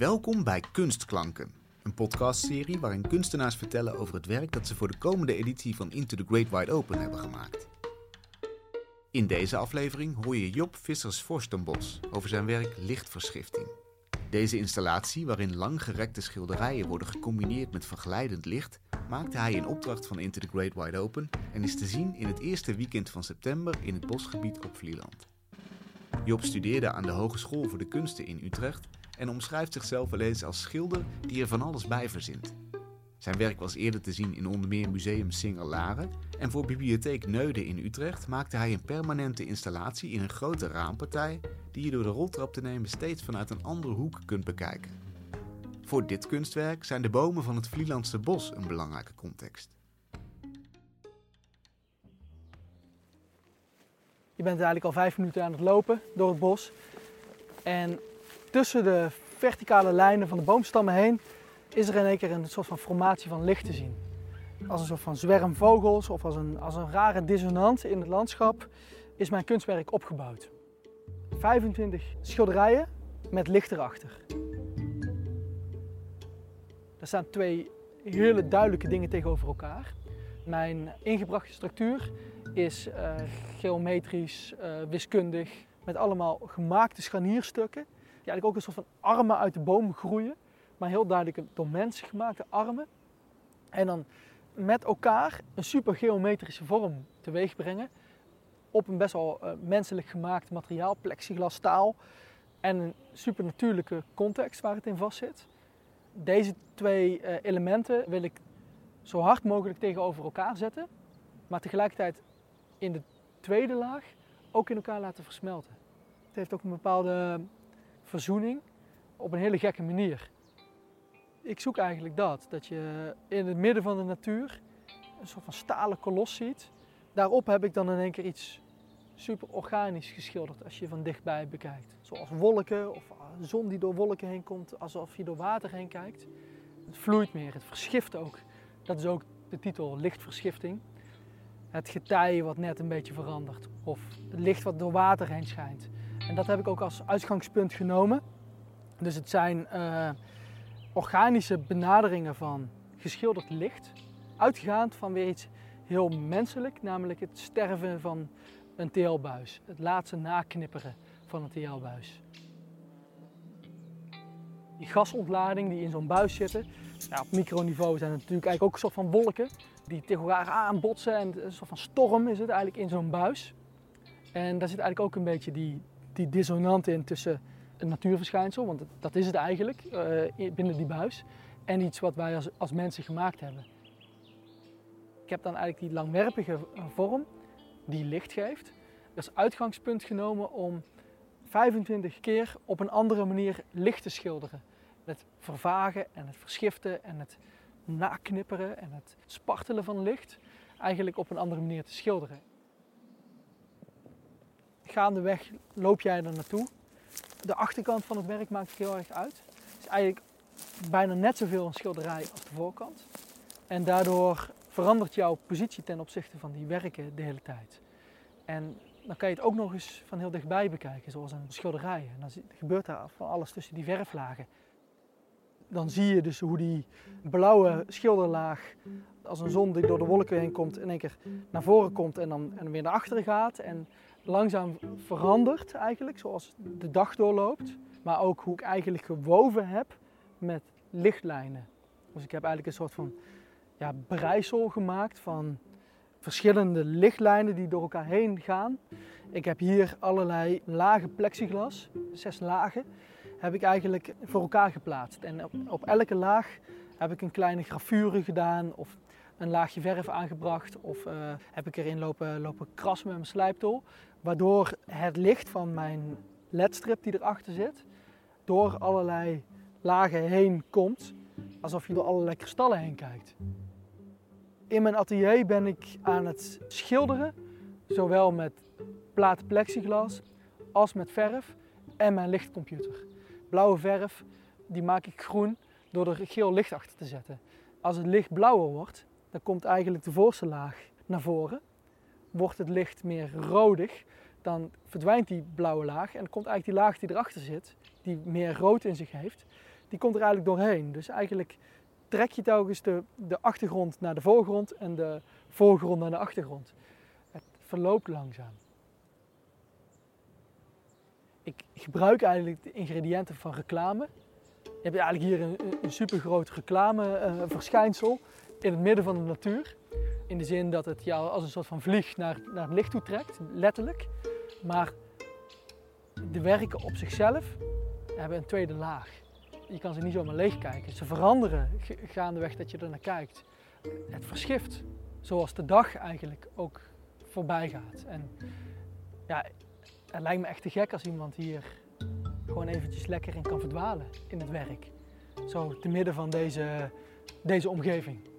Welkom bij Kunstklanken, een podcastserie waarin kunstenaars vertellen over het werk dat ze voor de komende editie van Into the Great Wide Open hebben gemaakt. In deze aflevering hoor je Job Vissers-Forstenbos over zijn werk Lichtverschifting. Deze installatie, waarin langgerekte schilderijen worden gecombineerd met verglijdend licht, maakte hij in opdracht van Into the Great Wide Open en is te zien in het eerste weekend van september in het bosgebied op Vlieland. Job studeerde aan de Hogeschool voor de Kunsten in Utrecht en omschrijft zichzelf wel eens als schilder die er van alles bij verzint. Zijn werk was eerder te zien in onder meer Museum Singer-Laren en voor Bibliotheek Neuden in Utrecht maakte hij een permanente installatie in een grote raampartij die je door de roltrap te nemen steeds vanuit een andere hoek kunt bekijken. Voor dit kunstwerk zijn de bomen van het Vlielandse bos een belangrijke context. Je bent eigenlijk al vijf minuten aan het lopen door het bos. En tussen de verticale lijnen van de boomstammen heen is er in één keer een soort van formatie van licht te zien. Als een soort van zwerm vogels of als een, als een rare dissonant in het landschap is mijn kunstwerk opgebouwd. 25 schilderijen met licht erachter. Er staan twee hele duidelijke dingen tegenover elkaar. Mijn ingebrachte structuur is uh, geometrisch, uh, wiskundig, met allemaal gemaakte scharnierstukken. Die eigenlijk ook een soort van armen uit de boom groeien, maar heel duidelijk door mensen gemaakte armen. En dan met elkaar een super geometrische vorm teweeg brengen op een best wel uh, menselijk gemaakt materiaal, plexiglas, staal en een supernatuurlijke context waar het in vast zit. Deze twee uh, elementen wil ik zo hard mogelijk tegenover elkaar zetten, maar tegelijkertijd in de tweede laag ook in elkaar laten versmelten. Het heeft ook een bepaalde verzoening op een hele gekke manier. Ik zoek eigenlijk dat, dat je in het midden van de natuur een soort van stalen kolos ziet. Daarop heb ik dan in één keer iets super organisch geschilderd als je van dichtbij bekijkt. Zoals wolken of zon die door wolken heen komt, alsof je door water heen kijkt. Het vloeit meer, het verschift ook. Dat is ook de titel, lichtverschifting. Het getij wat net een beetje verandert of het licht wat door water heen schijnt. En dat heb ik ook als uitgangspunt genomen. Dus het zijn uh, organische benaderingen van geschilderd licht, uitgaand van weer iets heel menselijk, namelijk het sterven van een TL-buis, het laatste naknipperen van een TL-buis. Die gasontlading die in zo'n buis zitten, ja, op microniveau zijn het natuurlijk eigenlijk ook een soort van wolken die tegen elkaar aanbotsen en een soort van storm is het eigenlijk in zo'n buis. En daar zit eigenlijk ook een beetje die, die dissonant in tussen een natuurverschijnsel, want dat is het eigenlijk uh, binnen die buis, en iets wat wij als, als mensen gemaakt hebben. Ik heb dan eigenlijk die langwerpige vorm die licht geeft, als uitgangspunt genomen om 25 keer op een andere manier licht te schilderen. Het vervagen en het verschiften en het naknipperen en het spartelen van licht eigenlijk op een andere manier te schilderen. Gaandeweg loop jij er naartoe. De achterkant van het werk maakt heel erg uit. Het is eigenlijk bijna net zoveel een schilderij als de voorkant. En daardoor verandert jouw positie ten opzichte van die werken de hele tijd. En dan kan je het ook nog eens van heel dichtbij bekijken, zoals een schilderij. En dan gebeurt daar van alles tussen die verflagen. Dan zie je dus hoe die blauwe schilderlaag, als een zon die door de wolken heen komt, in één keer naar voren komt en dan en weer naar achteren gaat. En langzaam verandert eigenlijk, zoals de dag doorloopt. Maar ook hoe ik eigenlijk gewoven heb met lichtlijnen. Dus ik heb eigenlijk een soort van ja, breisel gemaakt van verschillende lichtlijnen die door elkaar heen gaan. Ik heb hier allerlei lagen plexiglas, zes lagen, heb ik eigenlijk voor elkaar geplaatst. En op, elke laag heb ik een kleine gravure gedaan of een laagje verf aangebracht of uh, heb ik erin lopen, lopen krassen met mijn slijptol. Waardoor het licht van mijn ledstrip die erachter zit, door allerlei lagen heen komt, alsof je door allerlei kristallen heen kijkt. In mijn atelier ben ik aan het schilderen, zowel met platen plexiglas als met verf en mijn lichtcomputer. Blauwe verf die maak ik groen door er geel licht achter te zetten. Als het licht blauwer wordt, dan komt eigenlijk de voorste laag naar voren. Wordt het licht meer rodig, dan verdwijnt die blauwe laag en komt eigenlijk die laag die erachter zit, die meer rood in zich heeft, die komt er eigenlijk doorheen. Dus eigenlijk trek je telkens de, de achtergrond naar de voorgrond en de voorgrond naar de achtergrond. Het verloopt langzaam. Ik gebruik eigenlijk de ingrediënten van reclame. Je hebt eigenlijk hier een, een super groot reclameverschijnsel in het midden van de natuur. In de zin dat het jou als een soort van vlieg naar, naar het licht toe trekt, letterlijk. Maar de werken op zichzelf hebben een tweede laag. Je kan ze niet zomaar leegkijken. Ze veranderen gaandeweg dat je er naar kijkt. Het verschift, zoals de dag eigenlijk ook voorbij gaat. En ja, het lijkt me echt te gek als iemand hier gewoon eventjes lekker in kan verdwalen in het werk. Zo te midden van deze, deze omgeving.